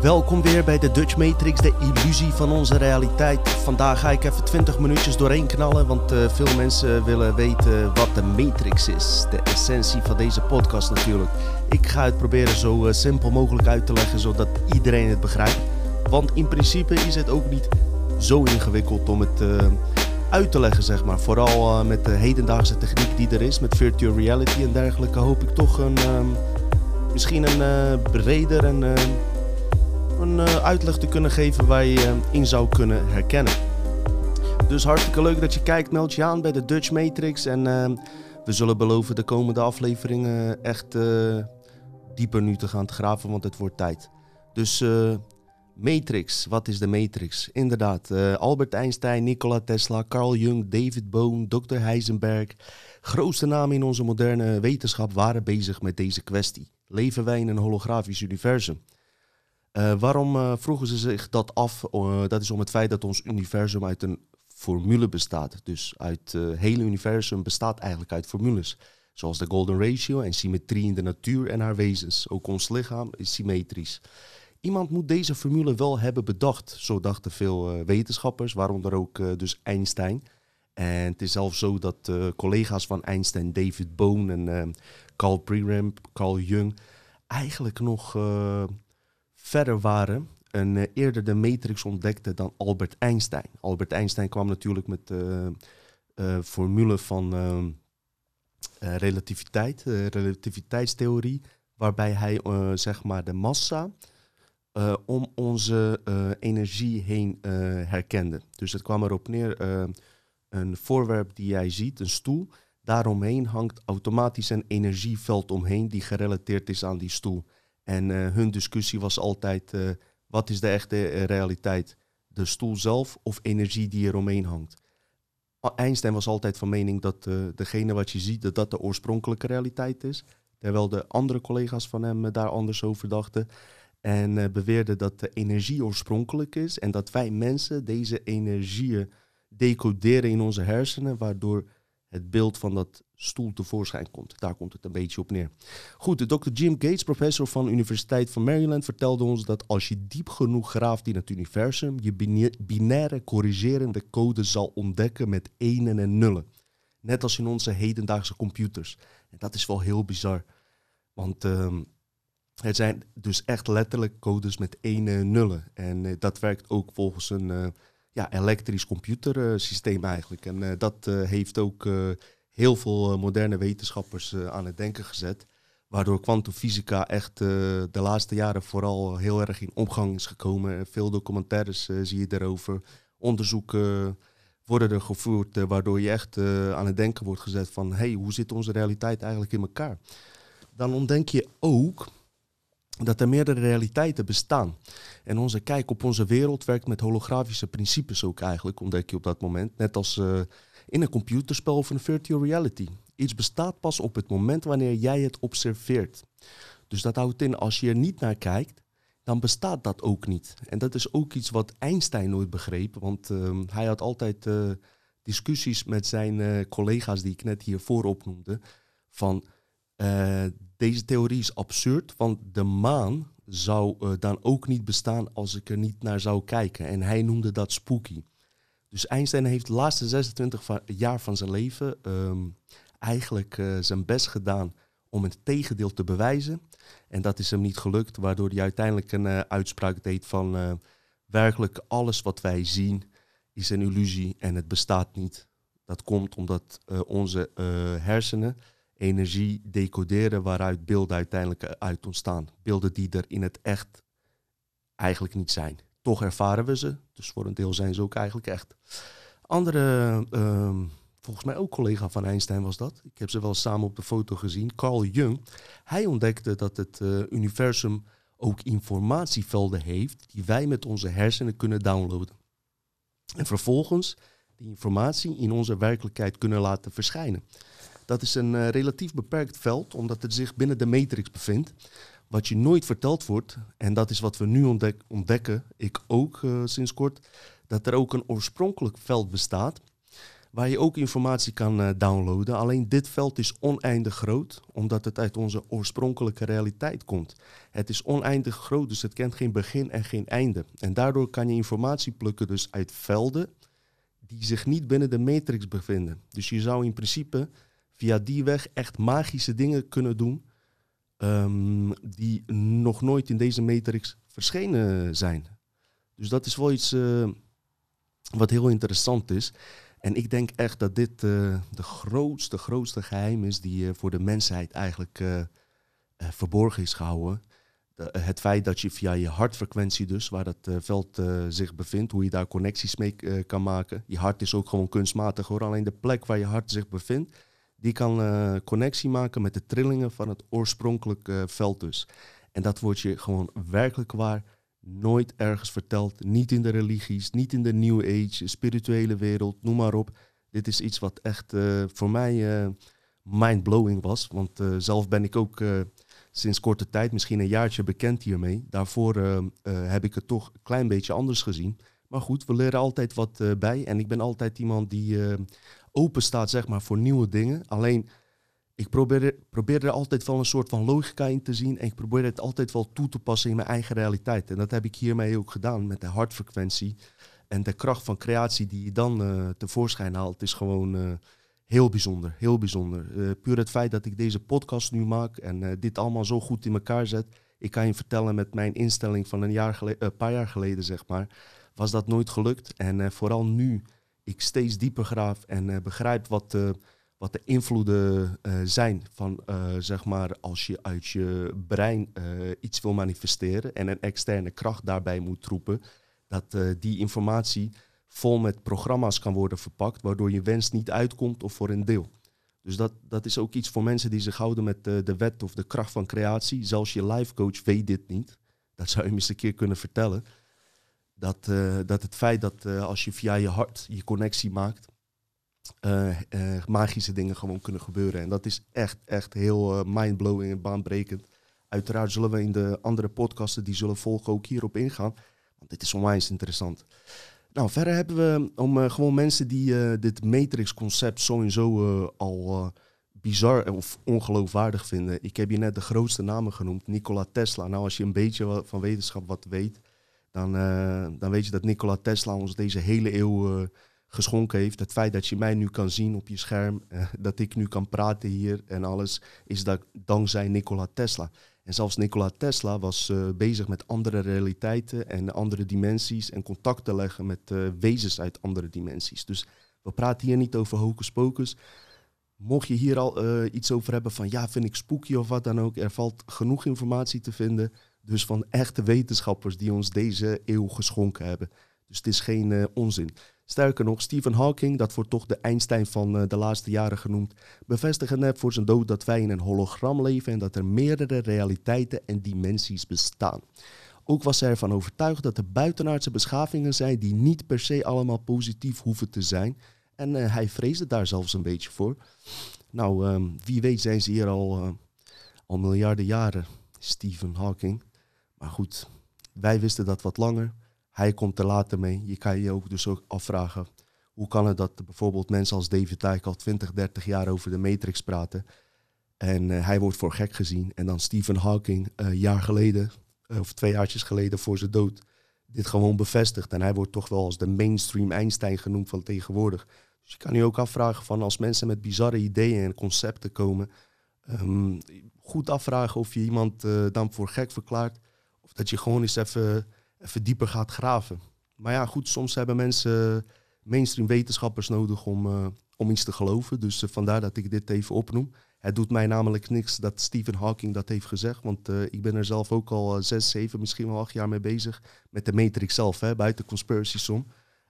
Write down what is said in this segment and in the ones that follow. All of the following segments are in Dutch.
Welkom weer bij de Dutch Matrix, de illusie van onze realiteit. Vandaag ga ik even 20 minuutjes doorheen knallen, want uh, veel mensen willen weten wat de Matrix is. De essentie van deze podcast natuurlijk. Ik ga het proberen zo uh, simpel mogelijk uit te leggen, zodat iedereen het begrijpt. Want in principe is het ook niet zo ingewikkeld om het uh, uit te leggen, zeg maar. Vooral met de hedendaagse techniek die er is, met virtual reality en dergelijke, hoop ik toch een, misschien een breder en een uh, uitleg te kunnen geven waar je in zou kunnen herkennen. Dus hartstikke leuk dat je kijkt. Meld je aan bij de Dutch Matrix. En uh, we zullen beloven de komende afleveringen echt dieper nu te gaan graven, want het wordt tijd. Dus Matrix, wat is de Matrix? Inderdaad, Albert Einstein, Nikola Tesla, Carl Jung, David Bohm, Dr. Heisenberg. Grootste namen in onze moderne wetenschap waren bezig met deze kwestie. Leven wij in een holografisch universum? Uh, waarom uh, vroegen ze zich dat af? Uh, dat is om het feit dat ons universum uit een formule bestaat. Dus uit het hele universum bestaat eigenlijk uit formules. Zoals de golden ratio en symmetrie in de natuur en haar wezens. Ook ons lichaam is symmetrisch. Iemand moet deze formule wel hebben bedacht. Zo dachten veel wetenschappers, waaronder ook dus Einstein. En het is zelfs zo dat collega's van Einstein, David Bohm en Carl Preremp, Carl Jung, eigenlijk nog verder waren en uh, eerder de matrix ontdekte dan Albert Einstein. Albert Einstein kwam natuurlijk met de uh, uh, formule van relativiteit, relativiteitstheorie, waarbij hij zeg maar de massa om onze energie heen herkende. Dus het kwam erop neer, een voorwerp die jij ziet, een stoel, daaromheen hangt automatisch een energieveld omheen die gerelateerd is aan die stoel. En uh, hun discussie was altijd, uh, wat is de echte uh, realiteit? De stoel zelf of energie die er omheen hangt? Einstein was altijd van mening dat degene wat je ziet, dat dat de oorspronkelijke realiteit is. Terwijl de andere collega's van hem daar anders over dachten. En beweerden dat de energie oorspronkelijk is en dat wij mensen deze energieën decoderen in onze hersenen, waardoor het beeld van dat stoel tevoorschijn komt. Daar komt het een beetje op neer. Goed, de Dr. Jim Gates, professor van de Universiteit van Maryland, vertelde ons dat als je diep genoeg graaft in het universum, je binaire corrigerende code zal ontdekken met enen en nullen. Net als in onze hedendaagse computers. En dat is wel heel bizar. Want het zijn dus echt letterlijk codes met enen en nullen. En uh, dat werkt ook volgens een uh, ja, elektrisch computersysteem eigenlijk. En uh, dat heeft ook heel veel moderne wetenschappers aan het denken gezet. Waardoor kwantumfysica echt de laatste jaren vooral heel erg in omgang is gekomen. Veel documentaires zie je daarover. Onderzoeken worden er gevoerd, waardoor je echt aan het denken wordt gezet van... hey, hoe zit onze realiteit eigenlijk in elkaar? Dan ontdek je ook dat er meerdere realiteiten bestaan. En onze kijk op onze wereld werkt met holografische principes ook eigenlijk, ontdek je op dat moment. Net als uh, in een computerspel of een virtual reality. Iets bestaat pas op het moment wanneer jij het observeert. Dus dat houdt in, als je er niet naar kijkt, dan bestaat dat ook niet. En dat is ook iets wat Einstein nooit begreep, want uh, hij had altijd uh, discussies met zijn collega's die ik net hiervoor opnoemde, van deze theorie is absurd, want de maan zou uh, dan ook niet bestaan als ik er niet naar zou kijken. En hij noemde dat spooky. Dus Einstein heeft de laatste 26 jaar van zijn leven um, eigenlijk uh, zijn best gedaan om het tegendeel te bewijzen. En dat is hem niet gelukt, waardoor hij uiteindelijk een uitspraak deed van werkelijk alles wat wij zien is een illusie en het bestaat niet. Dat komt omdat onze hersenen energie decoderen waaruit beelden uiteindelijk uit ontstaan. Beelden die er in het echt eigenlijk niet zijn. Toch ervaren we ze, dus voor een deel zijn ze ook eigenlijk echt. Andere, uh, volgens mij ook collega van Einstein was dat. Ik heb ze wel samen op de foto gezien. Carl Jung. Hij ontdekte dat het uh, universum ook informatievelden heeft die wij met onze hersenen kunnen downloaden. En vervolgens die informatie in onze werkelijkheid kunnen laten verschijnen. Dat is een uh, relatief beperkt veld, omdat het zich binnen de matrix bevindt. Wat je nooit verteld wordt, en dat is wat we nu ontdek ontdekken, ik ook uh, sinds kort, dat er ook een oorspronkelijk veld bestaat. waar je ook informatie kan eh, downloaden. Alleen dit veld is oneindig groot, omdat het uit onze oorspronkelijke realiteit komt. Het is oneindig groot, dus het kent geen begin en geen einde. En daardoor kan je informatie plukken dus uit velden die zich niet binnen de matrix bevinden. Dus je zou in principe via die weg echt magische dingen kunnen doen ehm, die nog nooit in deze matrix verschenen zijn. Dus dat is wel iets uh, wat heel interessant is. En ik denk echt dat dit uh, de grootste, grootste geheim is die uh, voor de mensheid eigenlijk verborgen is gehouden. De, het feit dat je via je hartfrequentie dus, waar dat veld zich bevindt, hoe je daar connecties mee kan maken. Je hart is ook gewoon kunstmatig hoor, alleen de plek waar je hart zich bevindt, die kan connectie maken met de trillingen van het oorspronkelijke veld dus. En dat wordt je gewoon werkelijk waar nooit ergens verteld. Niet in de religies, niet in de New Age, spirituele wereld, noem maar op. Dit is iets wat echt uh, voor mij mind-blowing was. Want zelf ben ik ook sinds korte tijd, misschien een jaartje bekend hiermee. Daarvoor heb ik het toch een klein beetje anders gezien. Maar goed, we leren altijd wat bij. En ik ben altijd iemand die open staat zeg maar, voor nieuwe dingen. Alleen ik probeer, probeer er altijd wel een soort van logica in te zien. En ik probeer het altijd wel toe te passen in mijn eigen realiteit. En dat heb ik hiermee ook gedaan met de hartfrequentie. En de kracht van creatie die je dan uh, tevoorschijn haalt, is gewoon uh, heel bijzonder. Heel bijzonder. Uh, puur het feit dat ik deze podcast nu maak en dit allemaal zo goed in elkaar zet. Ik kan je vertellen, met mijn instelling van een jaar geleden, paar jaar geleden, zeg maar, was dat nooit gelukt. En vooral nu ik steeds dieper graaf en begrijp wat wat de invloeden uh, zijn van, uh, zeg maar, als je uit je brein iets wil manifesteren en een externe kracht daarbij moet roepen, dat die informatie vol met programma's kan worden verpakt, waardoor je wens niet uitkomt of voor een deel. Dus dat, dat is ook iets voor mensen die zich houden met de wet of de kracht van creatie. Zelfs je life coach weet dit niet. Dat zou je eens een keer kunnen vertellen. Dat, dat het feit dat als je via je hart je connectie maakt, uh, magische dingen gewoon kunnen gebeuren. En dat is echt, echt heel mindblowing en baanbrekend. Uiteraard zullen we in de andere podcasten die zullen volgen ook hierop ingaan. Want dit is onwijs interessant. Nou, verder hebben we om gewoon mensen die dit Matrix-concept sowieso al bizar of ongeloofwaardig vinden. Ik heb je net de grootste namen genoemd, Nikola Tesla. Nou, als je een beetje van wetenschap wat weet, dan, dan weet je dat Nikola Tesla ons deze hele eeuw geschonken heeft. Het feit dat je mij nu kan zien op je scherm, uh, dat ik nu kan praten hier en alles, is dat dankzij Nikola Tesla. En zelfs Nikola Tesla was bezig met andere realiteiten en andere dimensies en contact te leggen met wezens uit andere dimensies. Dus we praten hier niet over hocus pocus. Mocht je hier al iets over hebben van ja, vind ik spooky of wat dan ook, er valt genoeg informatie te vinden. Dus van echte wetenschappers die ons deze eeuw geschonken hebben. Dus het is geen onzin. Sterker nog, Stephen Hawking, dat wordt toch de Einstein van uh, de laatste jaren genoemd, bevestigde net voor zijn dood dat wij in een hologram leven en dat er meerdere realiteiten en dimensies bestaan. Ook was hij ervan overtuigd dat er buitenaardse beschavingen zijn die niet per se allemaal positief hoeven te zijn. En uh, hij vreesde daar zelfs een beetje voor. Nou, um, wie weet zijn ze hier al, uh, al miljarden jaren, Stephen Hawking. Maar goed, wij wisten dat wat langer. Hij komt er later mee. Je kan je ook dus ook afvragen, hoe kan het dat bijvoorbeeld mensen als David Icke al 20, 30 jaar over de Matrix praten en uh, hij wordt voor gek gezien. En dan Stephen Hawking een uh, jaar geleden, uh, of twee jaartjes geleden voor zijn dood, dit gewoon bevestigt. En hij wordt toch wel als de mainstream Einstein genoemd van tegenwoordig. Dus je kan je ook afvragen van als mensen met bizarre ideeën en concepten komen, um, goed afvragen of je iemand dan voor gek verklaart. Dat je gewoon eens even even dieper gaat graven. Maar ja, goed, soms hebben mensen mainstream wetenschappers nodig om, uh, om iets te geloven. Dus uh, vandaar dat ik dit even opnoem. Het doet mij namelijk niks dat Stephen Hawking dat heeft gezegd. Want uh, ik ben er zelf ook al zes, zeven, misschien wel acht jaar mee bezig. Met de Matrix zelf, hè, buiten Conspiracy Som.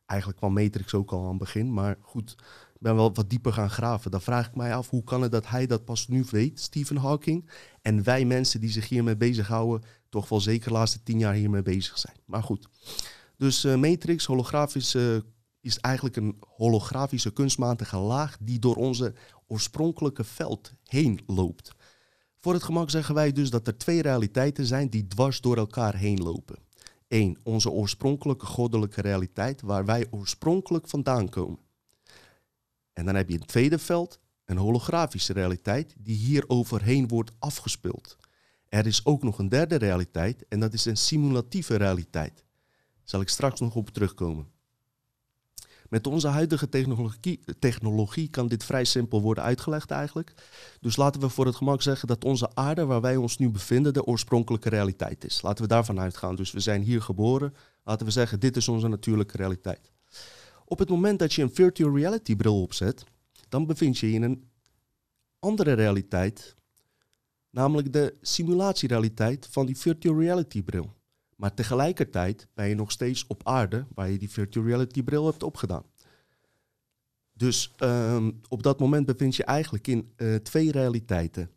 Eigenlijk kwam Matrix ook al aan het begin. Maar goed, ben wel wat dieper gaan graven. Dan vraag ik mij af, hoe kan het dat hij dat pas nu weet, Stephen Hawking? En wij mensen die zich hiermee bezighouden, toch wel zeker de laatste tien jaar hiermee bezig zijn. Maar goed. Dus uh, Matrix, holografisch, uh, is eigenlijk een holografische kunstmatige laag die door onze oorspronkelijke veld heen loopt. Voor het gemak zeggen wij dus dat er twee realiteiten zijn die dwars door elkaar heen lopen. Eén, onze oorspronkelijke goddelijke realiteit waar wij oorspronkelijk vandaan komen. En dan heb je een tweede veld, een holografische realiteit, die hier overheen wordt afgespeeld. Er is ook nog een derde realiteit en dat is een simulatieve realiteit. Zal ik straks nog op terugkomen. Met onze huidige technologie, technologie kan dit vrij simpel worden uitgelegd eigenlijk. Dus laten we voor het gemak zeggen dat onze aarde waar wij ons nu bevinden de oorspronkelijke realiteit is. Laten we daarvan uitgaan. Dus we zijn hier geboren. Laten we zeggen, dit is onze natuurlijke realiteit. Op het moment dat je een virtual reality bril opzet, dan bevind je je in een andere realiteit, namelijk de simulatierealiteit van die virtual reality bril. Maar tegelijkertijd ben je nog steeds op aarde waar je die virtual reality bril hebt opgedaan. Dus ehm, op dat moment bevind je eigenlijk in uh, twee realiteiten.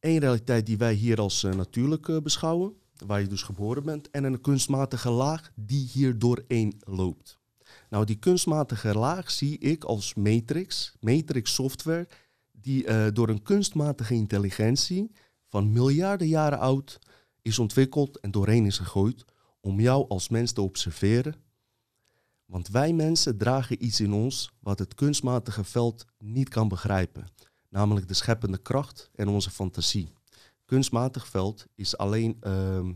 Eén realiteit die wij hier als uh, natuurlijk uh, beschouwen, waar je dus geboren bent, en een kunstmatige laag die hier doorheen loopt. Nou, die kunstmatige laag zie ik als matrix, matrix software, die door een kunstmatige intelligentie van miljarden jaren oud is ontwikkeld en doorheen is gegooid om jou als mens te observeren. Want wij mensen dragen iets in ons wat het kunstmatige veld niet kan begrijpen, namelijk de scheppende kracht en onze fantasie. Kunstmatig veld is alleen, uh,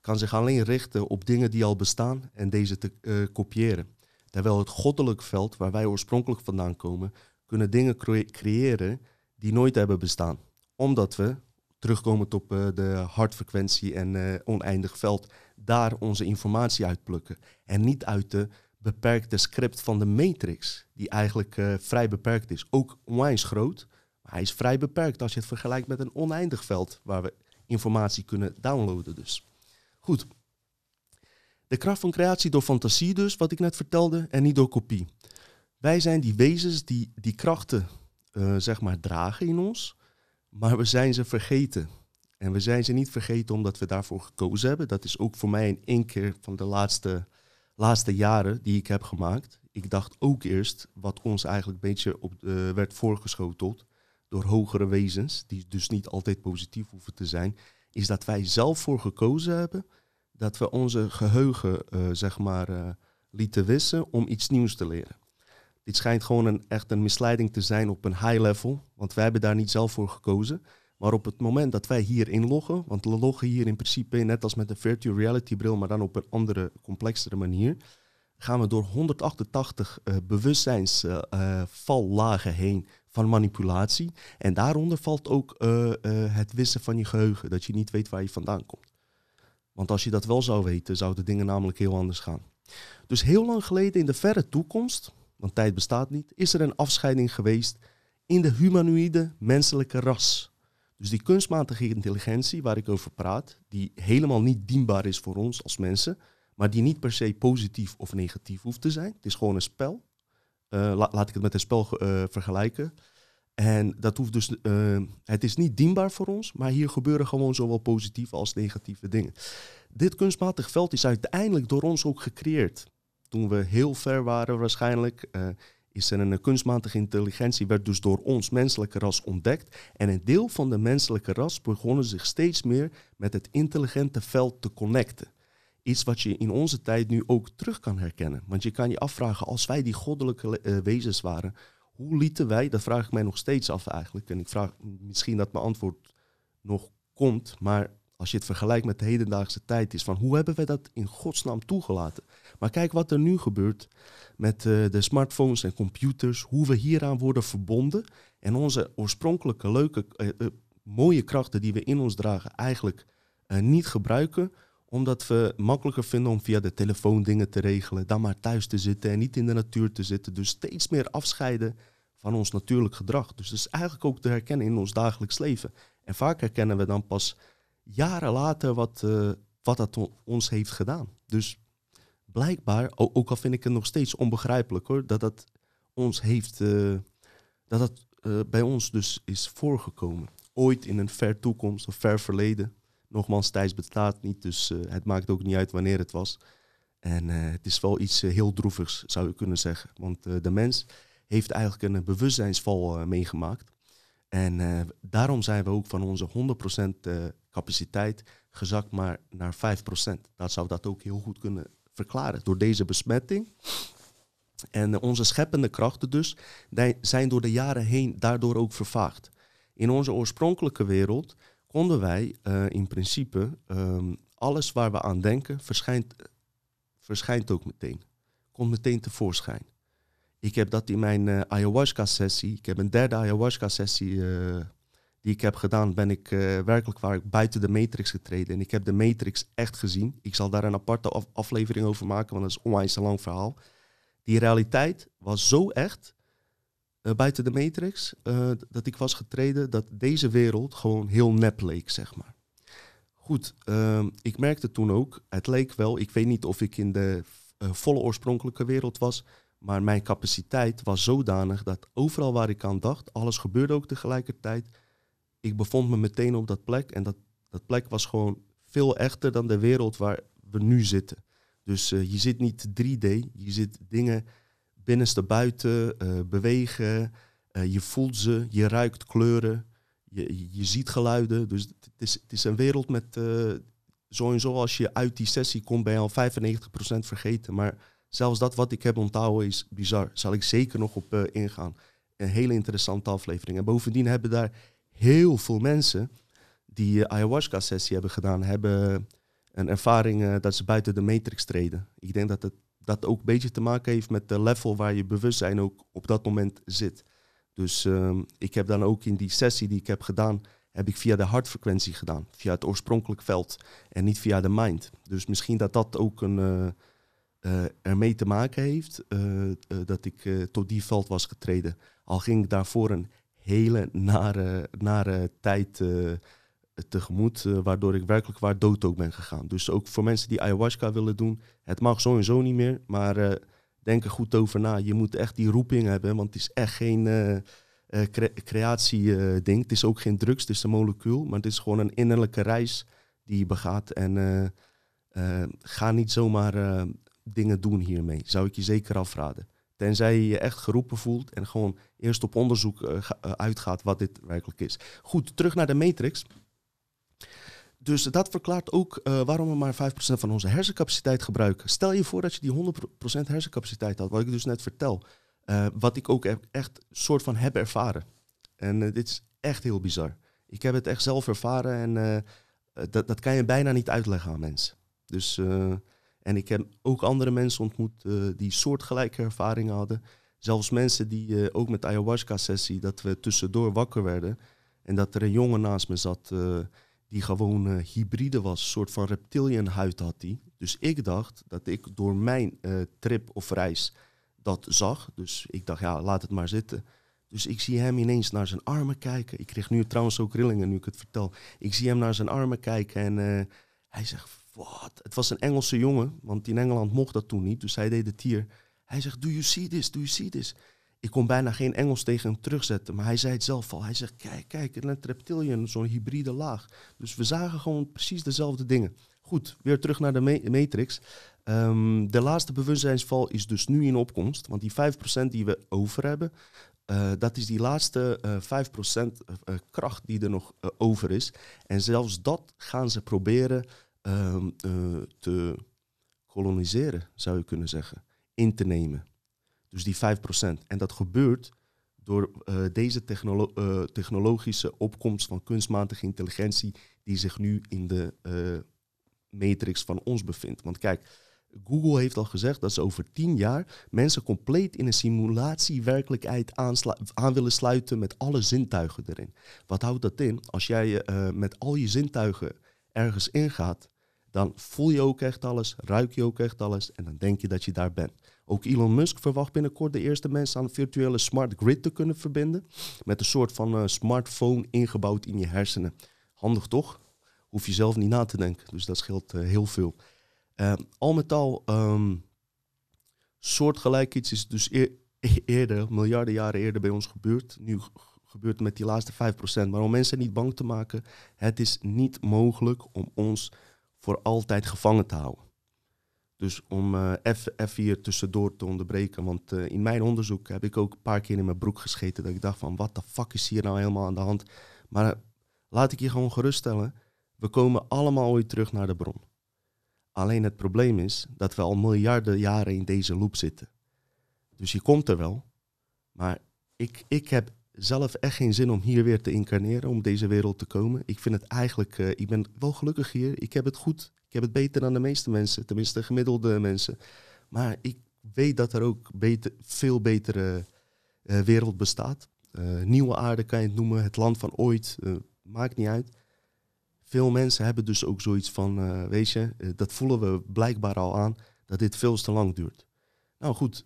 kan zich alleen richten op dingen die al bestaan en deze te uh, kopiëren. Terwijl het goddelijk veld, waar wij oorspronkelijk vandaan komen, kunnen dingen creëren die nooit hebben bestaan. Omdat we terugkomend op uh, de hartfrequentie en uh, oneindig veld, daar onze informatie uitplukken. En niet uit de beperkte script van de matrix, die eigenlijk uh, vrij beperkt is. Ook onwijs groot, maar hij is vrij beperkt als je het vergelijkt met een oneindig veld waar we informatie kunnen downloaden dus. Goed. De kracht van creatie door fantasie dus, wat ik net vertelde, en niet door kopie. Wij zijn die wezens die die krachten, zeg maar, dragen in ons maar we zijn ze vergeten. En we zijn ze niet vergeten omdat we daarvoor gekozen hebben. Dat is ook voor mij in één keer van de laatste, laatste jaren die ik heb gemaakt. Ik dacht ook eerst, wat ons eigenlijk een beetje op, uh, werd voorgeschoteld door hogere wezens, die dus niet altijd positief hoeven te zijn, is dat wij zelf voor gekozen hebben dat we onze geheugen, uh, zeg maar, uh, lieten wissen om iets nieuws te leren. Dit schijnt gewoon een, echt een misleiding te zijn op een high level, want wij hebben daar niet zelf voor gekozen. Maar op het moment dat wij hier inloggen, want we loggen hier in principe net als met een virtual reality bril, maar dan op een andere, complexere manier, gaan we door 188 uh, bewustzijnsvallagen uh, heen van manipulatie. En daaronder valt ook het wissen van je geheugen, dat je niet weet waar je vandaan komt. Want als je dat wel zou weten, zouden dingen namelijk heel anders gaan. Dus heel lang geleden in de verre toekomst, want tijd bestaat niet, is er een afscheiding geweest in de humanoïde menselijke ras. Dus die kunstmatige intelligentie waar ik over praat, die helemaal niet dienbaar is voor ons als mensen, maar die niet per se positief of negatief hoeft te zijn. Het is gewoon een spel. Uh, laat ik het met een spel uh, vergelijken. En dat hoeft dus, uh, het is niet dienbaar voor ons, maar hier gebeuren gewoon zowel positieve als negatieve dingen. Dit kunstmatig veld is uiteindelijk door ons ook gecreëerd toen we heel ver waren waarschijnlijk, uh, is er een kunstmatige intelligentie, werd dus door ons menselijke ras ontdekt. En een deel van de menselijke ras begonnen zich steeds meer met het intelligente veld te connecten. Iets wat je in onze tijd nu ook terug kan herkennen. Want je kan je afvragen, als wij die goddelijke uh, wezens waren, hoe lieten wij, dat vraag ik mij nog steeds af eigenlijk. En ik vraag misschien dat mijn antwoord nog komt, maar als je het vergelijkt met de hedendaagse tijd, is van hoe hebben wij dat in godsnaam toegelaten? Maar kijk wat er nu gebeurt met uh, de smartphones en computers, hoe we hieraan worden verbonden en onze oorspronkelijke leuke, uh, uh, mooie krachten die we in ons dragen eigenlijk niet gebruiken, omdat we makkelijker vinden om via de telefoon dingen te regelen, dan maar thuis te zitten en niet in de natuur te zitten. Dus steeds meer afscheiden van ons natuurlijk gedrag. Dus dat is eigenlijk ook te herkennen in ons dagelijks leven. En vaak herkennen we dan pas jaren later wat, uh, wat dat ons heeft gedaan. Dus blijkbaar, ook al vind ik het nog steeds onbegrijpelijk hoor, dat dat ons heeft, uh, dat dat uh, bij ons dus is voorgekomen. Ooit in een ver toekomst of ver verleden. Nogmaals, tijd bestaat niet, dus het maakt ook niet uit wanneer het was. En het is wel iets heel droevigs, zou je kunnen zeggen. Want de mens heeft eigenlijk een bewustzijnsval meegemaakt. En daarom zijn we ook van onze 100% uh, capaciteit gezakt maar naar 5%. Dat zou dat ook heel goed kunnen verklaren. Door deze besmetting En onze scheppende krachten dus zijn door de jaren heen daardoor ook vervaagd. In onze oorspronkelijke wereld konden wij uh, in principe um, alles waar we aan denken verschijnt, verschijnt ook meteen. Komt meteen tevoorschijn. Ik heb dat in mijn uh, ayahuasca-sessie. Ik heb een derde ayahuasca-sessie uh, die ik heb gedaan. Ben ik werkelijk waar buiten de matrix getreden. En ik heb de matrix echt gezien. Ik zal daar een aparte af aflevering over maken, want dat is onwijs een lang verhaal. Die realiteit was zo echt buiten de matrix uh, dat ik was getreden dat deze wereld gewoon heel nep leek, zeg maar. Goed, uh, ik merkte toen ook, het leek wel, ik weet niet of ik in de uh, volle oorspronkelijke wereld was, maar mijn capaciteit was zodanig dat overal waar ik aan dacht, alles gebeurde ook tegelijkertijd. Ik bevond me meteen op dat plek en dat, dat plek was gewoon veel echter dan de wereld waar we nu zitten. Dus je zit niet 3D, je zit dingen binnenste buiten, uh, bewegen, uh, je voelt ze, je ruikt kleuren, je, je ziet geluiden. Dus het is, het is een wereld met, zo en zo als je uit die sessie komt ben je al 95% vergeten. Maar zelfs dat wat ik heb onthouden is bizar. Zal ik zeker nog op ingaan. Een hele interessante aflevering. En bovendien hebben daar heel veel mensen die ayahuasca-sessie hebben gedaan, hebben een ervaring uh, dat ze buiten de matrix treden. Ik denk dat het dat ook een beetje te maken heeft met de level waar je bewustzijn ook op dat moment zit. Dus uh, ik heb dan ook in die sessie die ik heb gedaan, heb ik via de hartfrequentie gedaan. Via het oorspronkelijk veld en niet via de mind. Dus misschien dat dat ook een, uh, uh, ermee te maken heeft dat ik tot die veld was getreden. Al ging ik daarvoor een hele nare, nare tijd tegemoet, uh, waardoor ik werkelijk waar dood ook ben gegaan. Dus ook voor mensen die ayahuasca willen doen, het mag sowieso niet meer, maar uh, denk er goed over na. Je moet echt die roeping hebben, want het is echt geen uh, cre creatie-ding. het is ook geen drugs, het is een molecuul, maar het is gewoon een innerlijke reis die je begaat. En ga niet zomaar dingen doen hiermee, zou ik je zeker afraden. Tenzij je je echt geroepen voelt en gewoon eerst op onderzoek uitgaat wat dit werkelijk is. Goed, terug naar de Matrix. Dus dat verklaart ook uh, waarom we maar 5% van onze hersencapaciteit gebruiken. Stel je voor dat je die 100% hersencapaciteit had, wat ik dus net vertel. Uh, wat ik ook echt soort van heb ervaren. En uh, dit is echt heel bizar. Ik heb het echt zelf ervaren en dat, dat kan je bijna niet uitleggen aan mensen. Dus, en ik heb ook andere mensen ontmoet die soortgelijke ervaringen hadden. Zelfs mensen die ook met ayahuasca-sessie, dat we tussendoor wakker werden. En dat er een jongen naast me zat die gewoon uh, hybride was, een soort van reptilian huid had hij. Dus ik dacht dat ik door mijn uh, trip of reis dat zag. Dus ik dacht, ja, laat het maar zitten. Dus ik zie hem ineens naar zijn armen kijken. Ik kreeg nu trouwens ook rillingen nu ik het vertel. Ik zie hem naar zijn armen kijken en uh, hij zegt, wat? Het was een Engelse jongen, want in Engeland mocht dat toen niet. Dus hij deed het hier. Hij zegt, do you see this? Do you see this? Ik kon bijna geen Engels tegen hem terugzetten. Maar hij zei het zelf al. Hij zegt, kijk, kijk, een reptilian, zo'n hybride laag. Dus we zagen gewoon precies dezelfde dingen. Goed, weer terug naar de matrix. Um, de laatste bewustzijnsval is dus nu in opkomst. Want die 5% die we over hebben, uh, dat is die laatste uh, 5% uh, kracht die er nog over is. En zelfs dat gaan ze proberen um, te koloniseren, zou je kunnen zeggen. In te nemen. Dus die 5%. En dat gebeurt door uh, deze uh, technologische opkomst van kunstmatige intelligentie die zich nu in de uh, matrix van ons bevindt. Want kijk, Google heeft al gezegd dat ze over tien jaar mensen compleet in een simulatiewerkelijkheid aan willen sluiten met alle zintuigen erin. Wat houdt dat in? Als jij met al je zintuigen ergens ingaat, dan voel je ook echt alles, ruik je ook echt alles en dan denk je dat je daar bent. Ook Elon Musk verwacht binnenkort de eerste mensen aan een virtuele smart grid te kunnen verbinden. Met een soort van uh, smartphone ingebouwd in je hersenen. Handig toch? Hoef je zelf niet na te denken. Dus dat scheelt uh, heel veel. Uh, al met al, um, soortgelijk iets is dus eer, eerder, miljarden jaren eerder bij ons gebeurd. Nu gebeurt het met die laatste 5%. Maar om mensen niet bang te maken, het is niet mogelijk om ons voor altijd gevangen te houden. Dus om uh, hier tussendoor te onderbreken. Want uh, in mijn onderzoek heb ik ook een paar keer in mijn broek gescheten. Dat ik dacht van, wat de fuck is hier nou helemaal aan de hand? Maar uh, laat ik je gewoon geruststellen. We komen allemaal ooit terug naar de bron. Alleen het probleem is dat we al miljarden jaren in deze loop zitten. Dus je komt er wel. Maar ik, ik heb zelf echt geen zin om hier weer te incarneren, om deze wereld te komen. Ik vind het eigenlijk, ik ben wel gelukkig hier. Ik heb het goed. Ik heb het beter dan de meeste mensen, tenminste de gemiddelde mensen. Maar ik weet dat er ook beter, veel betere uh, wereld bestaat. Uh, nieuwe aarde kan je het noemen, het land van ooit, maakt niet uit. Veel mensen hebben dus ook zoiets van, weet je, dat voelen we blijkbaar al aan, dat dit veel te lang duurt. Nou goed,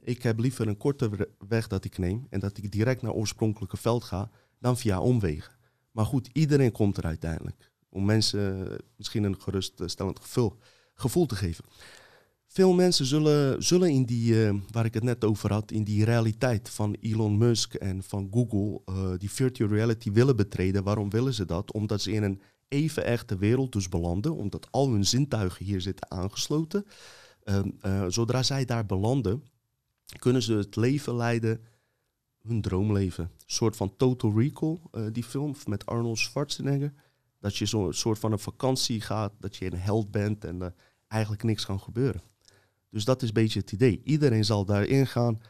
ik heb liever een korte weg dat ik neem en dat ik direct naar oorspronkelijke veld ga dan via omwegen. Maar goed, iedereen komt er uiteindelijk. Om mensen misschien een geruststellend gevoel, gevoel te geven. Veel mensen zullen, zullen in die, uh, waar ik het net over had, in die realiteit van Elon Musk en van Google, uh, die virtual reality willen betreden. Waarom willen ze dat? Omdat ze in een even echte wereld dus belanden, omdat al hun zintuigen hier zitten aangesloten. Ehm, eh, zodra zij daar belanden, kunnen ze het leven leiden, hun droomleven. Een soort van Total Recall, die film met Arnold Schwarzenegger. Dat je zo'n soort van een vakantie gaat, dat je een held bent en uh, eigenlijk niks kan gebeuren. Dus dat is een beetje het idee. Iedereen zal daarin gaan.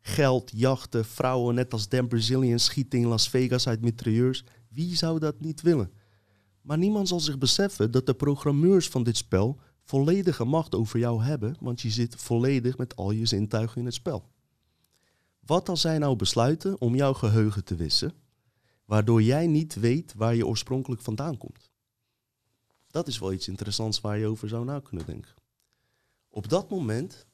Geld, jachten, vrouwen, net als Dan Brazilian schieten in Las Vegas uit mitrailleurs. Wie zou dat niet willen? Maar niemand zal zich beseffen dat de programmeurs van dit spel volledige macht over jou hebben, want je zit volledig met al je zintuigen in het spel. Wat als zij nou besluiten om jouw geheugen te wissen, waardoor jij niet weet waar je oorspronkelijk vandaan komt? Dat is wel iets interessants waar je over zou na kunnen denken. Op dat moment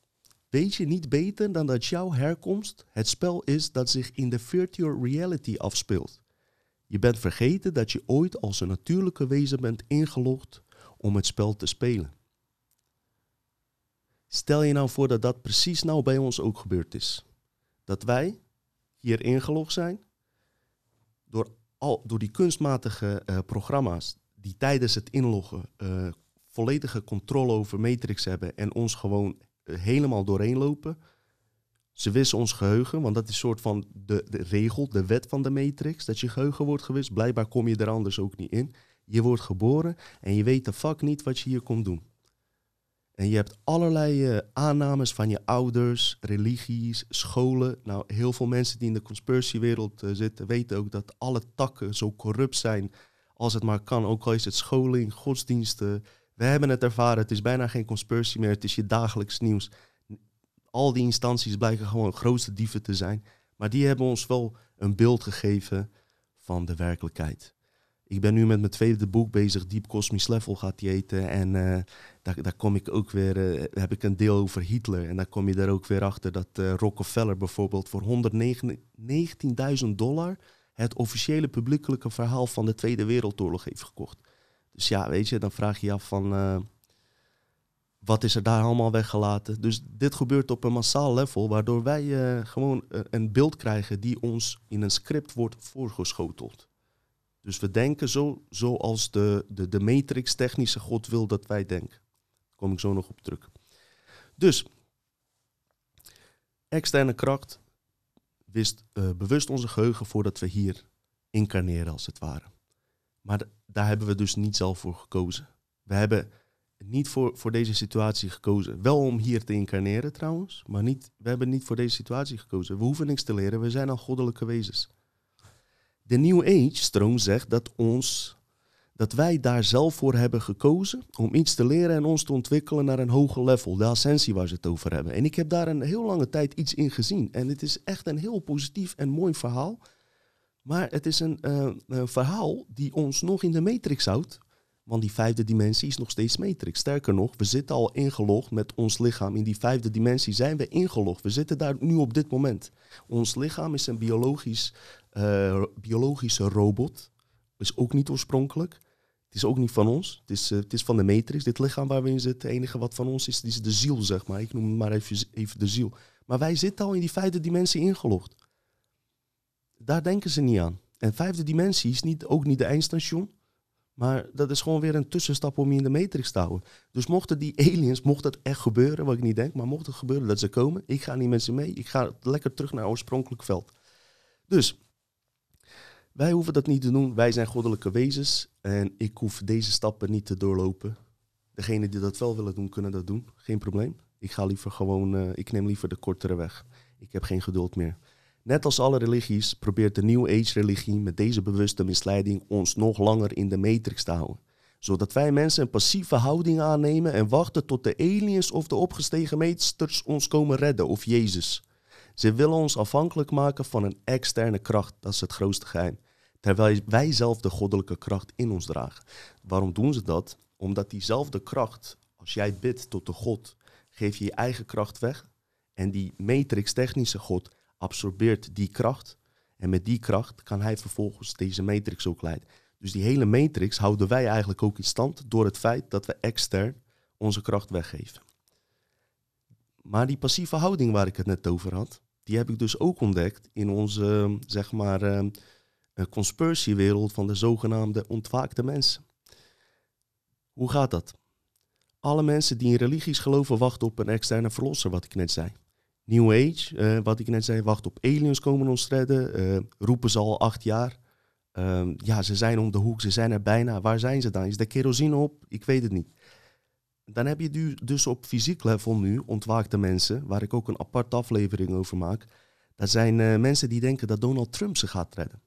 weet je niet beter dan dat jouw herkomst het spel is dat zich in de virtual reality afspeelt. Je bent vergeten dat je ooit als een natuurlijke wezen bent ingelogd om het spel te spelen. Stel je nou voor dat dat precies nou bij ons ook gebeurd is. Dat wij hier ingelogd zijn door, al, door die kunstmatige uh, programma's die tijdens het inloggen uh, volledige controle over Matrix hebben en ons gewoon uh, helemaal doorheen lopen. Ze wissen ons geheugen, want dat is een soort van de, de regel, de wet van de Matrix, dat je geheugen wordt gewist. Blijkbaar kom je er anders ook niet in. Je wordt geboren en je weet de fuck niet wat je hier komt doen. En je hebt allerlei uh, aannames van je ouders, religies, scholen. Nou, heel veel mensen die in de conspiratiewereld uh, zitten weten ook dat alle takken zo corrupt zijn als het maar kan. Ook al is het scholing, godsdiensten. We hebben het ervaren, het is bijna geen conspiracy meer, het is je dagelijks nieuws. Al die instanties blijken gewoon grootste dieven te zijn. Maar die hebben ons wel een beeld gegeven van de werkelijkheid. Ik ben nu met mijn tweede boek bezig, Deep Cosmic Level gaat die eten. En uh, daar, daar kom ik ook weer, uh, heb ik een deel over Hitler. En dan kom je er ook weer achter dat uh, Rockefeller bijvoorbeeld voor 119.000 dollar het officiële publiekelijke verhaal van de Tweede Wereldoorlog heeft gekocht. Dus ja, weet je, dan vraag je je af van wat is er daar allemaal weggelaten. Dus dit gebeurt op een massaal level, waardoor wij gewoon een beeld krijgen die ons in een script wordt voorgeschoteld. Dus we denken zo, zoals de, de, de matrix technische God wil dat wij denken. Daar kom ik zo nog op terug. Dus, externe kracht wist uh, bewust onze geheugen voordat we hier incarneren als het ware. Maar daar hebben we dus niet zelf voor gekozen. We hebben niet voor, voor deze situatie gekozen. Wel om hier te incarneren trouwens, maar niet, we hebben niet voor deze situatie gekozen. We hoeven niks te leren, we zijn al goddelijke wezens. De New Age-stroom zegt dat, ons, dat wij daar zelf voor hebben gekozen om iets te leren en ons te ontwikkelen naar een hoger level, de ascensie waar ze het over hebben. En ik heb daar een heel lange tijd iets in gezien. En het is echt een heel positief en mooi verhaal. Maar het is een, uh, een verhaal die ons nog in de matrix houdt. Want die vijfde dimensie is nog steeds matrix. Sterker nog, we zitten al ingelogd met ons lichaam. In die vijfde dimensie zijn we ingelogd. We zitten daar nu op dit moment. Ons lichaam is een biologisch uh, biologische robot. Is ook niet oorspronkelijk. Het is ook niet van ons. Het is, uh, het is van de matrix. Dit lichaam waar we in zitten, het enige wat van ons is, is de ziel, zeg maar. Ik noem het maar even, even de ziel. Maar wij zitten al in die vijfde dimensie ingelogd. Daar denken ze niet aan. En vijfde dimensie is niet, ook niet de eindstation. Maar dat is gewoon weer een tussenstap om je in de matrix te houden. Dus mochten die aliens, mocht dat echt gebeuren, wat ik niet denk, maar mocht het gebeuren dat ze komen, ik ga niet met ze mee. Ik ga lekker terug naar oorspronkelijk veld. Dus wij hoeven dat niet te doen. Wij zijn goddelijke wezens en ik hoef deze stappen niet te doorlopen. Degenen die dat wel willen doen, kunnen dat doen. Geen probleem. Ik ga liever gewoon, uh, ik neem liever de kortere weg. Ik heb geen geduld meer. Net als alle religies probeert de New Age religie met deze bewuste misleiding ons nog langer in de matrix te houden. Zodat wij mensen een passieve houding aannemen en wachten tot de aliens of de opgestegen meesters ons komen redden of Jezus. Ze willen ons afhankelijk maken van een externe kracht, dat is het grootste geheim. Terwijl wij zelf de goddelijke kracht in ons dragen. Waarom doen ze dat? Omdat diezelfde kracht, als jij bidt tot de God, geef je je eigen kracht weg. En die matrix-technische God absorbeert die kracht. En met die kracht kan hij vervolgens deze matrix ook leiden. Dus die hele matrix houden wij eigenlijk ook in stand door het feit dat we extern onze kracht weggeven. Maar die passieve houding waar ik het net over had, die heb ik dus ook ontdekt in onze, zeg maar, uh, conspiratiewereld van de zogenaamde ontwaakte mensen. Hoe gaat dat? Alle mensen die in religies geloven wachten op een externe verlosser, wat ik net zei. New Age, uh, wat ik net zei, wacht op aliens komen ons redden. Uh, roepen ze al acht jaar. Uh, ja, ze zijn om de hoek, ze zijn er bijna. Waar zijn ze dan? Is de kerosine op? Ik weet het niet. Dan heb je dus op fysiek level nu ontwaakte mensen, waar ik ook een aparte aflevering over maak. Dat zijn uh, mensen die denken dat Donald Trump ze gaat redden.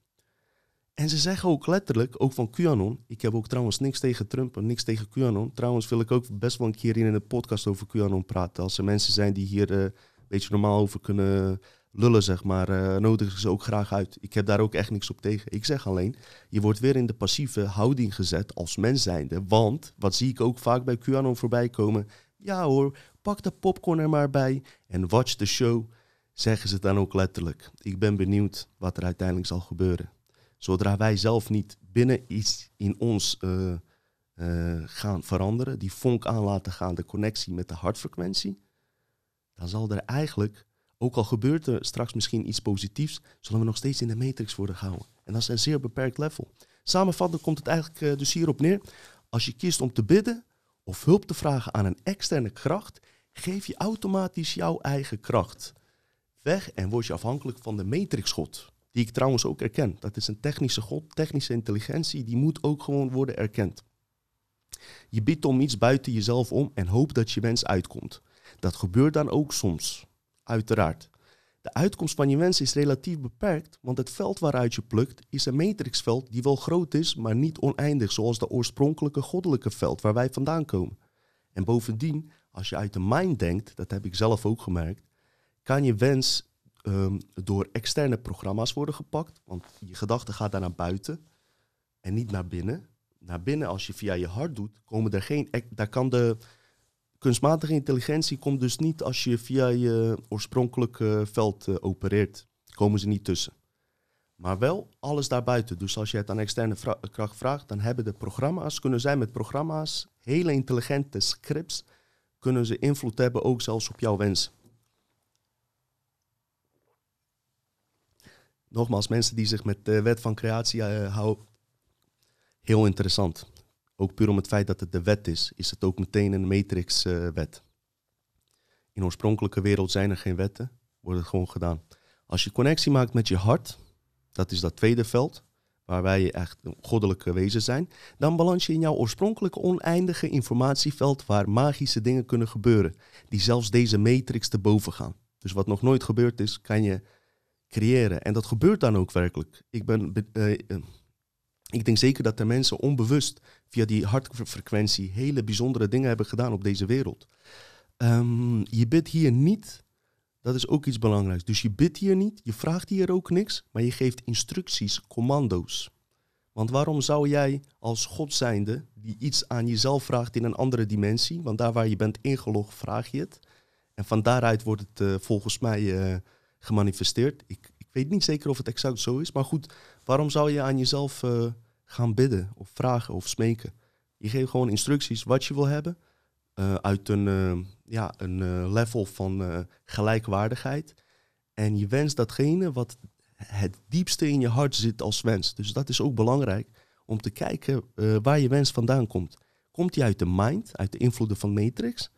En ze zeggen ook letterlijk, ook van QAnon. Ik heb ook trouwens niks tegen Trump en niks tegen QAnon. Trouwens wil ik ook best wel een keer in een podcast over QAnon praten. Als er mensen zijn die hier beetje normaal over kunnen lullen, zeg maar, uh, nodigen ze ook graag uit. Ik heb daar ook echt niks op tegen. Ik zeg alleen, je wordt weer in de passieve houding gezet als mens zijnde. Want, wat zie ik ook vaak bij QAnon voorbij komen. Ja hoor, pak de popcorn er maar bij en watch the show. Zeggen ze dan ook letterlijk. Ik ben benieuwd wat er uiteindelijk zal gebeuren. Zodra wij zelf niet binnen iets in ons uh, uh, gaan veranderen, die vonk aan laten gaan, de connectie met de hartfrequentie, dan zal er eigenlijk, ook al gebeurt er straks misschien iets positiefs, zullen we nog steeds in de matrix worden gehouden. En dat is een zeer beperkt level. Samenvattend komt het eigenlijk uh, dus hierop neer. Als je kiest om te bidden of hulp te vragen aan een externe kracht, geef je automatisch jouw eigen kracht weg en word je afhankelijk van de matrixgod. Die ik trouwens ook erken. Dat is een technische god, technische intelligentie, die moet ook gewoon worden erkend. Je biedt om iets buiten jezelf om en hoopt dat je wens uitkomt. Dat gebeurt dan ook soms, uiteraard. De uitkomst van je wens is relatief beperkt, want het veld waaruit je plukt is een matrixveld die wel groot is, maar niet oneindig, zoals de oorspronkelijke goddelijke veld waar wij vandaan komen. En bovendien, als je uit de mind denkt, dat heb ik zelf ook gemerkt, kan je wens um, door externe programma's worden gepakt. Want je gedachte gaat daar naar buiten en niet naar binnen. Naar binnen, als je via je hart doet, komen er geen. Daar kan de kunstmatige intelligentie komt dus niet als je via je oorspronkelijke veld uh, opereert. Komen ze niet tussen. Maar wel alles daarbuiten. Dus als je het aan externe kracht vraagt, dan hebben de programma's, kunnen zij met programma's, hele intelligente scripts, kunnen ze invloed hebben ook zelfs op jouw wensen. nogmaals, mensen die zich met de wet van creatie uh, houden, heel interessant. Ook puur om het feit dat het de wet is, is het ook meteen een matrix-wet. Uh, In oorspronkelijke wereld zijn er geen wetten, wordt het gewoon gedaan. Als je connectie maakt met je hart, dat is dat tweede veld, waar wij echt een goddelijke wezen zijn, dan balans je in jouw oorspronkelijke oneindige informatieveld waar magische dingen kunnen gebeuren, die zelfs deze matrix te boven gaan. Dus wat nog nooit gebeurd is, kan je creëren. En dat gebeurt dan ook werkelijk. Ik, ben, uh, ik denk zeker dat er mensen onbewust via die hartfrequentie hele bijzondere dingen hebben gedaan op deze wereld. Um, je bidt hier niet, dat is ook iets belangrijks. Dus je bidt hier niet, je vraagt hier ook niks, maar je geeft instructies, commando's. Want waarom zou jij als God zijnde, die iets aan jezelf vraagt in een andere dimensie, want daar waar je bent ingelogd, vraag je het. En van daaruit wordt het uh, volgens mij uh, gemanifesteerd. Ik weet niet zeker of het exact zo is, maar goed, waarom zou je aan jezelf uh, gaan bidden of vragen of smeken? Je geeft gewoon instructies wat je wil hebben uh, uit een, uh, ja, een level van gelijkwaardigheid. En je wenst datgene wat het diepste in je hart zit als wens. Dus dat is ook belangrijk om te kijken waar je wens vandaan komt. Komt die uit de mind, uit de invloeden van Matrix?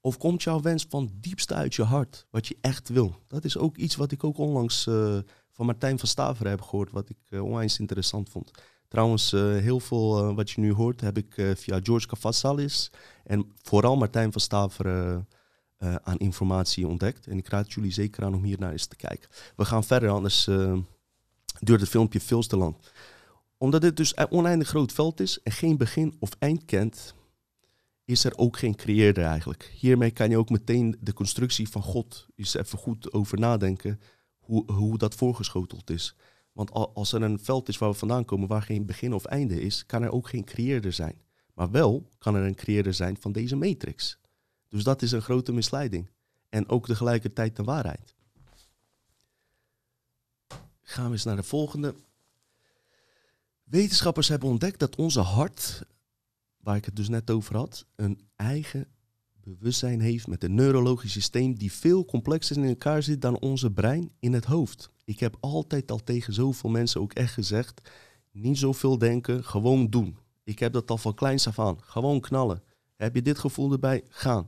Of komt jouw wens van diepste uit je hart, wat je echt wil? Dat is ook iets wat ik ook onlangs uh, van Martijn van Staver heb gehoord, wat ik uh, interessant vond. Trouwens, uh, heel veel wat je nu hoort heb ik via George Cavasalis en vooral Martijn van Staver eh, aan informatie ontdekt. En ik raad jullie zeker aan om hier naar eens te kijken. We gaan verder, anders duurt het filmpje veel te lang. Omdat dit dus een oneindig groot veld is en geen begin of eind kent, is er ook geen creëerder eigenlijk. Hiermee kan je ook meteen de constructie van God eens even goed over nadenken hoe, hoe dat voorgeschoteld is. Want als er een veld is waar we vandaan komen waar geen begin of einde is, kan er ook geen creëerder zijn. Maar wel kan er een creëerder zijn van deze matrix. Dus dat is een grote misleiding. En ook tegelijkertijd de waarheid. Gaan we eens naar de volgende. Wetenschappers hebben ontdekt dat onze hart, waar ik het dus net over had, een eigen bewustzijn heeft met een neurologisch systeem die veel complexer in elkaar zit dan onze brein in het hoofd. Ik heb altijd al tegen zoveel mensen ook echt gezegd, niet zoveel denken, gewoon doen. Ik heb dat al van kleins af aan, gewoon knallen. Heb je dit gevoel erbij? Gaan.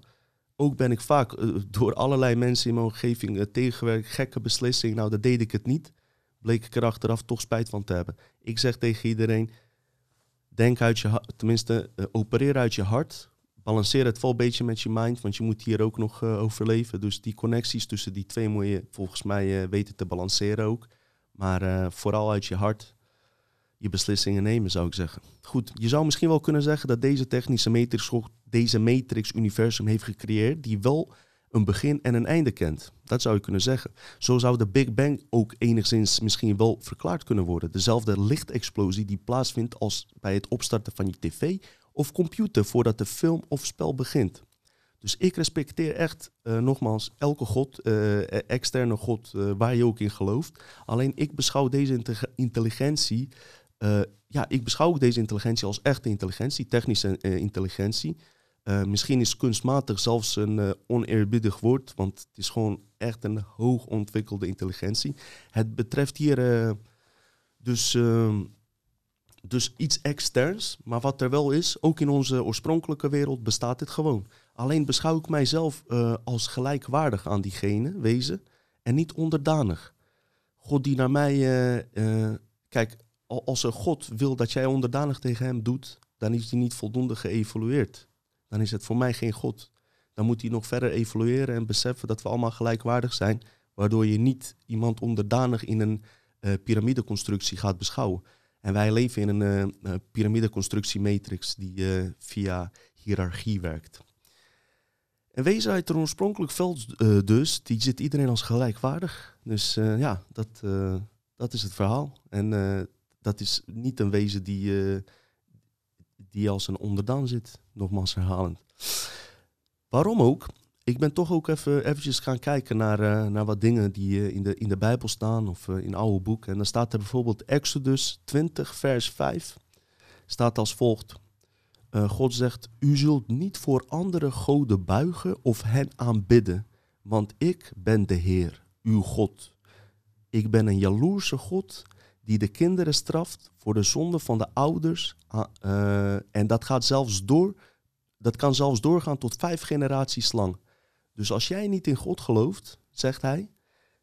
Ook ben ik vaak eh, door allerlei mensen in mijn omgeving uh, tegengewerkt, gekke beslissing. Nou, dat deed ik het niet. Bleek ik er achteraf toch spijt van te hebben. Ik zeg tegen iedereen, denk uit je hart, tenminste, uh, opereer uit je hart balanceer het wel een beetje met je mind, want je moet hier ook nog uh, overleven. Dus die connecties tussen die twee moet je volgens mij uh, weten te balanceren ook. Maar vooral uit je hart je beslissingen nemen, zou ik zeggen. Goed, je zou misschien wel kunnen zeggen dat deze technische matrix deze matrix-universum heeft gecreëerd, die wel een begin en een einde kent. Dat zou je kunnen zeggen. Zo zou de Big Bang ook enigszins misschien wel verklaard kunnen worden. Dezelfde lichtexplosie die plaatsvindt als bij het opstarten van je tv of computer voordat de film of spel begint. Dus ik respecteer echt, uh, nogmaals, elke god, uh, externe god, waar je ook in gelooft. Alleen ik beschouw deze intelligentie, ja, ik beschouw deze intelligentie als echte intelligentie, technische intelligentie. Misschien is kunstmatig zelfs een oneerbiedig woord, want het is gewoon echt een hoog ontwikkelde intelligentie. Het betreft hier dus ehm, dus iets externs, maar wat er wel is, ook in onze oorspronkelijke wereld bestaat dit gewoon. Alleen beschouw ik mijzelf uh, als gelijkwaardig aan diegene, wezen, en niet onderdanig. God die naar mij, uh, uh, kijk, als een God wil dat jij onderdanig tegen hem doet, dan is hij niet voldoende geëvolueerd. Dan is het voor mij geen God. Dan moet hij nog verder evolueren en beseffen dat we allemaal gelijkwaardig zijn, waardoor je niet iemand onderdanig in een piramideconstructie gaat beschouwen. En wij leven in een uh, piramideconstructiematrix die via hiërarchie werkt. En wezen uit een oorspronkelijk veld dus, die zit iedereen als gelijkwaardig. Dus ja, dat, dat is het verhaal. En dat is niet een wezen die, die als een onderdaan zit, nogmaals herhalend. Waarom ook? ik ben toch ook even eventjes gaan kijken naar, uh, naar wat dingen die uh, in, de, in de Bijbel staan of uh, in oude boeken. En dan staat er bijvoorbeeld Exodus 20, vers 5. Staat als volgt. God zegt, u zult niet voor andere goden buigen of hen aanbidden, want ik ben de Heer, uw God. Ik ben een jaloerse God die de kinderen straft voor de zonde van de ouders. en dat gaat zelfs door, dat kan zelfs doorgaan tot vijf generaties lang. Dus als jij niet in God gelooft, zegt hij,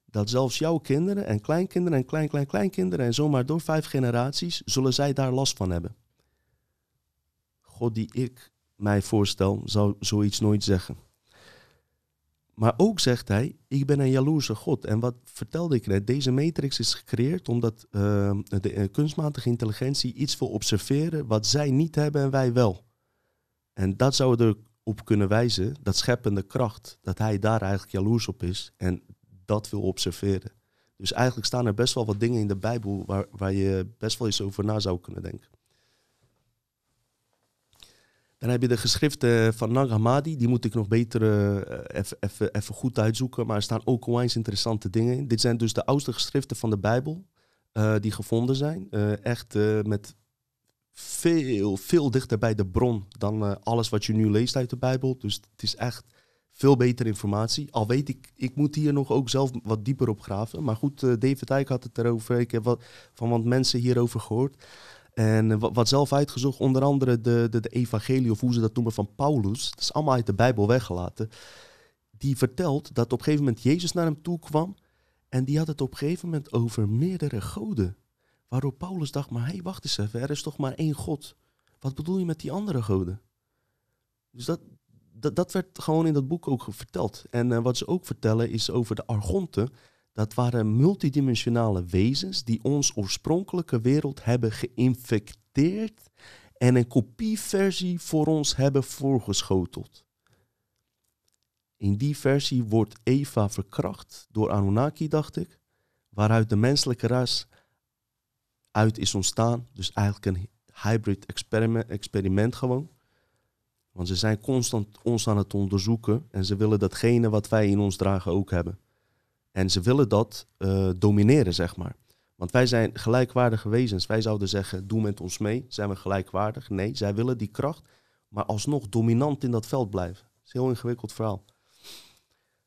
dat zelfs jouw kinderen en kleinkinderen en klein, klein, kleinkinderen en zomaar door vijf generaties, zullen zij daar last van hebben. God die ik mij voorstel, zou zoiets nooit zeggen. Maar ook zegt hij, ik ben een jaloerse God. En wat vertelde ik net, deze matrix is gecreëerd omdat uh, de kunstmatige intelligentie iets wil observeren wat zij niet hebben en wij wel. En dat zou er op kunnen wijzen, dat scheppende kracht, dat hij daar eigenlijk jaloers op is en dat wil observeren. Dus eigenlijk staan er best wel wat dingen in de Bijbel waar, waar je best wel eens over na zou kunnen denken. Dan heb je de geschriften van Nag Hammadi, die moet ik nog beter uh, even goed uitzoeken, maar er staan ook onwijs interessante dingen in. Dit zijn dus de oudste geschriften van de Bijbel uh, die gevonden zijn. Uh, echt met veel, veel dichter bij de bron dan alles wat je nu leest uit de Bijbel. Dus het is echt veel betere informatie. Al weet ik, ik moet hier nog ook zelf wat dieper op graven. Maar goed, David Eyck had het erover. Ik heb van wat mensen hierover gehoord. En uh, wat zelf uitgezocht, onder andere de, de, de evangelie, of hoe ze dat noemen, van Paulus. Dat is allemaal uit de Bijbel weggelaten. Die vertelt dat op een gegeven moment Jezus naar hem toe kwam. En die had het op een gegeven moment over meerdere goden. Waarop Paulus dacht, maar hé, wacht eens even, er is toch maar één God. Wat bedoel je met die andere goden? Dus dat, dat, dat werd gewoon in dat boek ook verteld. En eh, wat ze ook vertellen is over de argonten. Dat waren multidimensionale wezens die ons oorspronkelijke wereld hebben geïnfecteerd en een kopieversie voor ons hebben voorgeschoteld. In die versie wordt Eva verkracht door Anunnaki, dacht ik, waaruit de menselijke ras uit is ontstaan. Dus eigenlijk een hybrid experiment, experiment gewoon. Want ze zijn constant ons aan het onderzoeken en ze willen datgene wat wij in ons dragen ook hebben. En ze willen dat uh, domineren, zeg maar. Want wij zijn gelijkwaardige wezens. Wij zouden zeggen, doe met ons mee. Zijn we gelijkwaardig? Nee, zij willen die kracht, maar alsnog dominant in dat veld blijven. Dat is een heel ingewikkeld verhaal.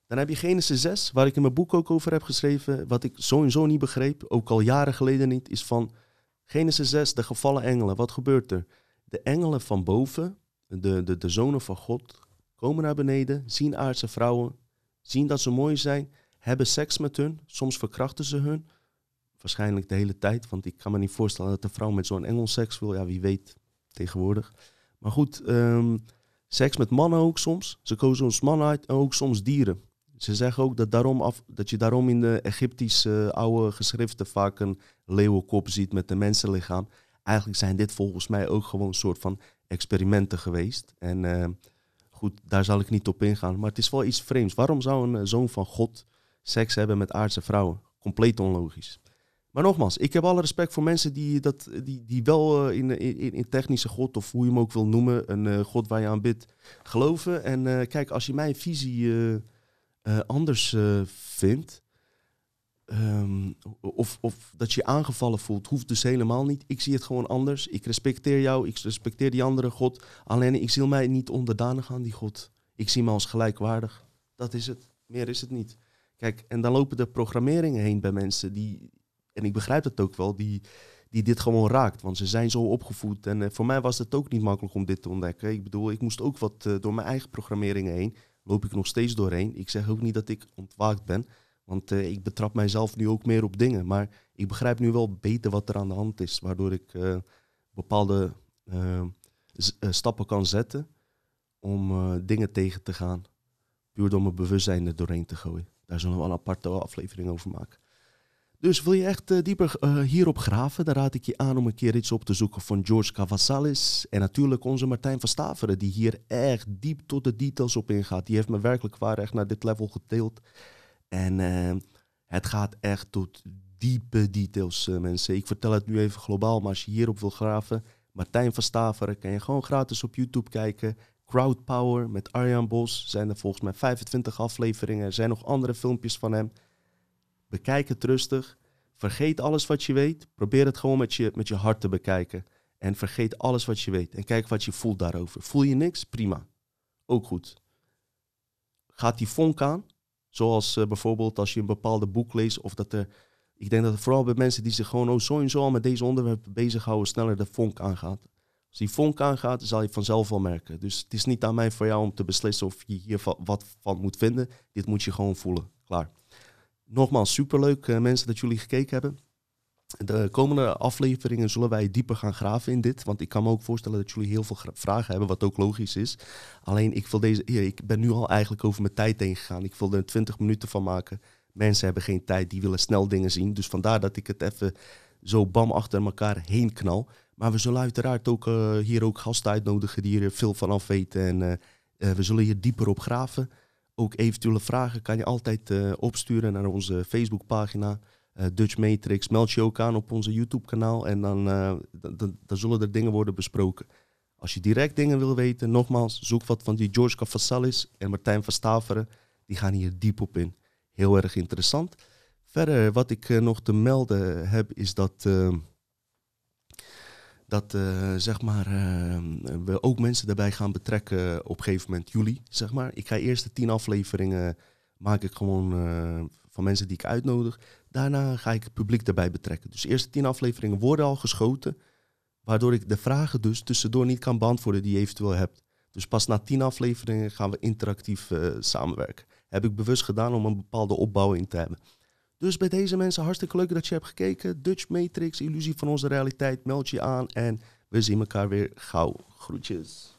Dan heb je Genesis 6, waar ik in mijn boek ook over heb geschreven. Wat ik sowieso niet begreep, ook al jaren geleden niet, is van Genesis 6, de gevallen engelen. Wat gebeurt er? De engelen van boven, de, de, de zonen van God, komen naar beneden, zien aardse vrouwen, zien dat ze mooi zijn, hebben seks met hun. Soms verkrachten ze hun. Waarschijnlijk de hele tijd, want ik kan me niet voorstellen dat een vrouw met zo'n engel seks wil. Ja, wie weet tegenwoordig. Maar goed, ehm, seks met mannen ook soms. Ze kozen ons mannen uit en ook soms dieren. Ze zeggen ook dat, daarom af, dat je daarom in de Egyptische oude geschriften vaak een leeuwenkop ziet met een mensenlichaam. Eigenlijk zijn dit volgens mij ook gewoon een soort van experimenten geweest. En uh, goed, daar zal ik niet op ingaan. Maar het is wel iets vreemds. Waarom zou een eh, zoon van God seks hebben met aardse vrouwen? Compleet onlogisch. Maar nogmaals, ik heb alle respect voor mensen die, dat, die, die wel uh, in, in, in, technische God, of hoe je hem ook wil noemen, een uh, God waar je aan bidt, geloven. En uh, kijk, als je mijn visie anders vindt, um, of, of dat je je aangevallen voelt, hoeft dus helemaal niet. Ik zie het gewoon anders. Ik respecteer jou, ik respecteer die andere God. Alleen ik zie mij niet onderdanig aan die God. Ik zie me als gelijkwaardig. Dat is het. Meer is het niet. Kijk, en dan lopen de programmeringen heen bij mensen die, en ik begrijp het ook wel, die, die dit gewoon raakt. Want ze zijn zo opgevoed. En uh, voor mij was het ook niet makkelijk om dit te ontdekken. Ik bedoel, ik moest ook wat uh, door mijn eigen programmeringen heen. Loop ik nog steeds doorheen. Ik zeg ook niet dat ik ontwaakt ben. Want uh, ik betrap mijzelf nu ook meer op dingen. Maar ik begrijp nu wel beter wat er aan de hand is. Waardoor ik bepaalde stappen kan zetten om dingen tegen te gaan. Puur door mijn bewustzijn er doorheen te gooien. Daar zullen we een aparte aflevering over maken. Dus wil je echt uh, dieper uh, hierop graven, dan raad ik je aan om een keer iets op te zoeken van George Cavasalis. En natuurlijk onze Martijn van Staveren, die hier echt diep tot de details op ingaat. Die heeft me werkelijk waar echt naar dit level geteeld. En uh, het gaat echt tot diepe details, mensen. Ik vertel het nu even globaal, maar als je hierop wil graven, Martijn van Staveren, kan je gewoon gratis op YouTube kijken. Crowdpower met Arjan Bos. Zijn er volgens mij 25 afleveringen. Er zijn nog andere filmpjes van hem. Bekijk het rustig. Vergeet alles wat je weet. Probeer het gewoon met je, met je hart te bekijken. En vergeet alles wat je weet. En kijk wat je voelt daarover. Voel je niks? Prima. Ook goed. Gaat die vonk aan? Zoals uh, bijvoorbeeld als je een bepaalde boek leest. Of dat er. Ik denk dat het vooral bij mensen die zich gewoon oh, zo en zo al met deze onderwerpen bezighouden, sneller de vonk aangaat. Als die vonk aangaat, zal je vanzelf wel merken. Dus het is niet aan mij voor jou om te beslissen of je hier wat van moet vinden. Dit moet je gewoon voelen. Klaar. Nogmaals, superleuk uh, mensen dat jullie gekeken hebben. De komende afleveringen zullen wij dieper gaan graven in dit. Want ik kan me ook voorstellen dat jullie heel veel vragen hebben, wat ook logisch is. Alleen ik, wil deze, ik ben nu al eigenlijk over mijn tijd heen gegaan. Ik wil er 20 minuten van maken. Mensen hebben geen tijd, die willen snel dingen zien. Dus vandaar dat ik het even zo bam achter elkaar heen knal. Maar we zullen uiteraard ook uh, hier ook gasten uitnodigen die er veel van af weten. En uh, we zullen hier dieper op graven. Ook eventuele vragen kan je altijd opsturen naar onze Facebookpagina. Dutch Matrix. Meld je ook aan op onze YouTube-kanaal en dan, dan zullen er dingen worden besproken. Als je direct dingen wil weten, nogmaals, zoek wat van die George Cavasalis en Martijn van Staveren. Die gaan hier diep op in. Heel erg interessant. Verder, wat ik nog te melden heb, is dat dat uh, zeg maar, uh, we ook mensen daarbij gaan betrekken op een gegeven moment juli. Zeg maar. Ik ga eerst de tien afleveringen maak ik gewoon uh, van mensen die ik uitnodig. Daarna ga ik het publiek daarbij betrekken. Dus de eerste tien afleveringen worden al geschoten. Waardoor ik de vragen dus tussendoor niet kan beantwoorden die je eventueel hebt. Dus pas na tien afleveringen gaan we interactief samenwerken. Heb ik bewust gedaan om een bepaalde opbouw in te hebben. Dus bij deze mensen hartstikke leuk dat je hebt gekeken. Dutch Matrix, illusie van onze realiteit. Meld je aan en we zien elkaar weer gauw. Groetjes.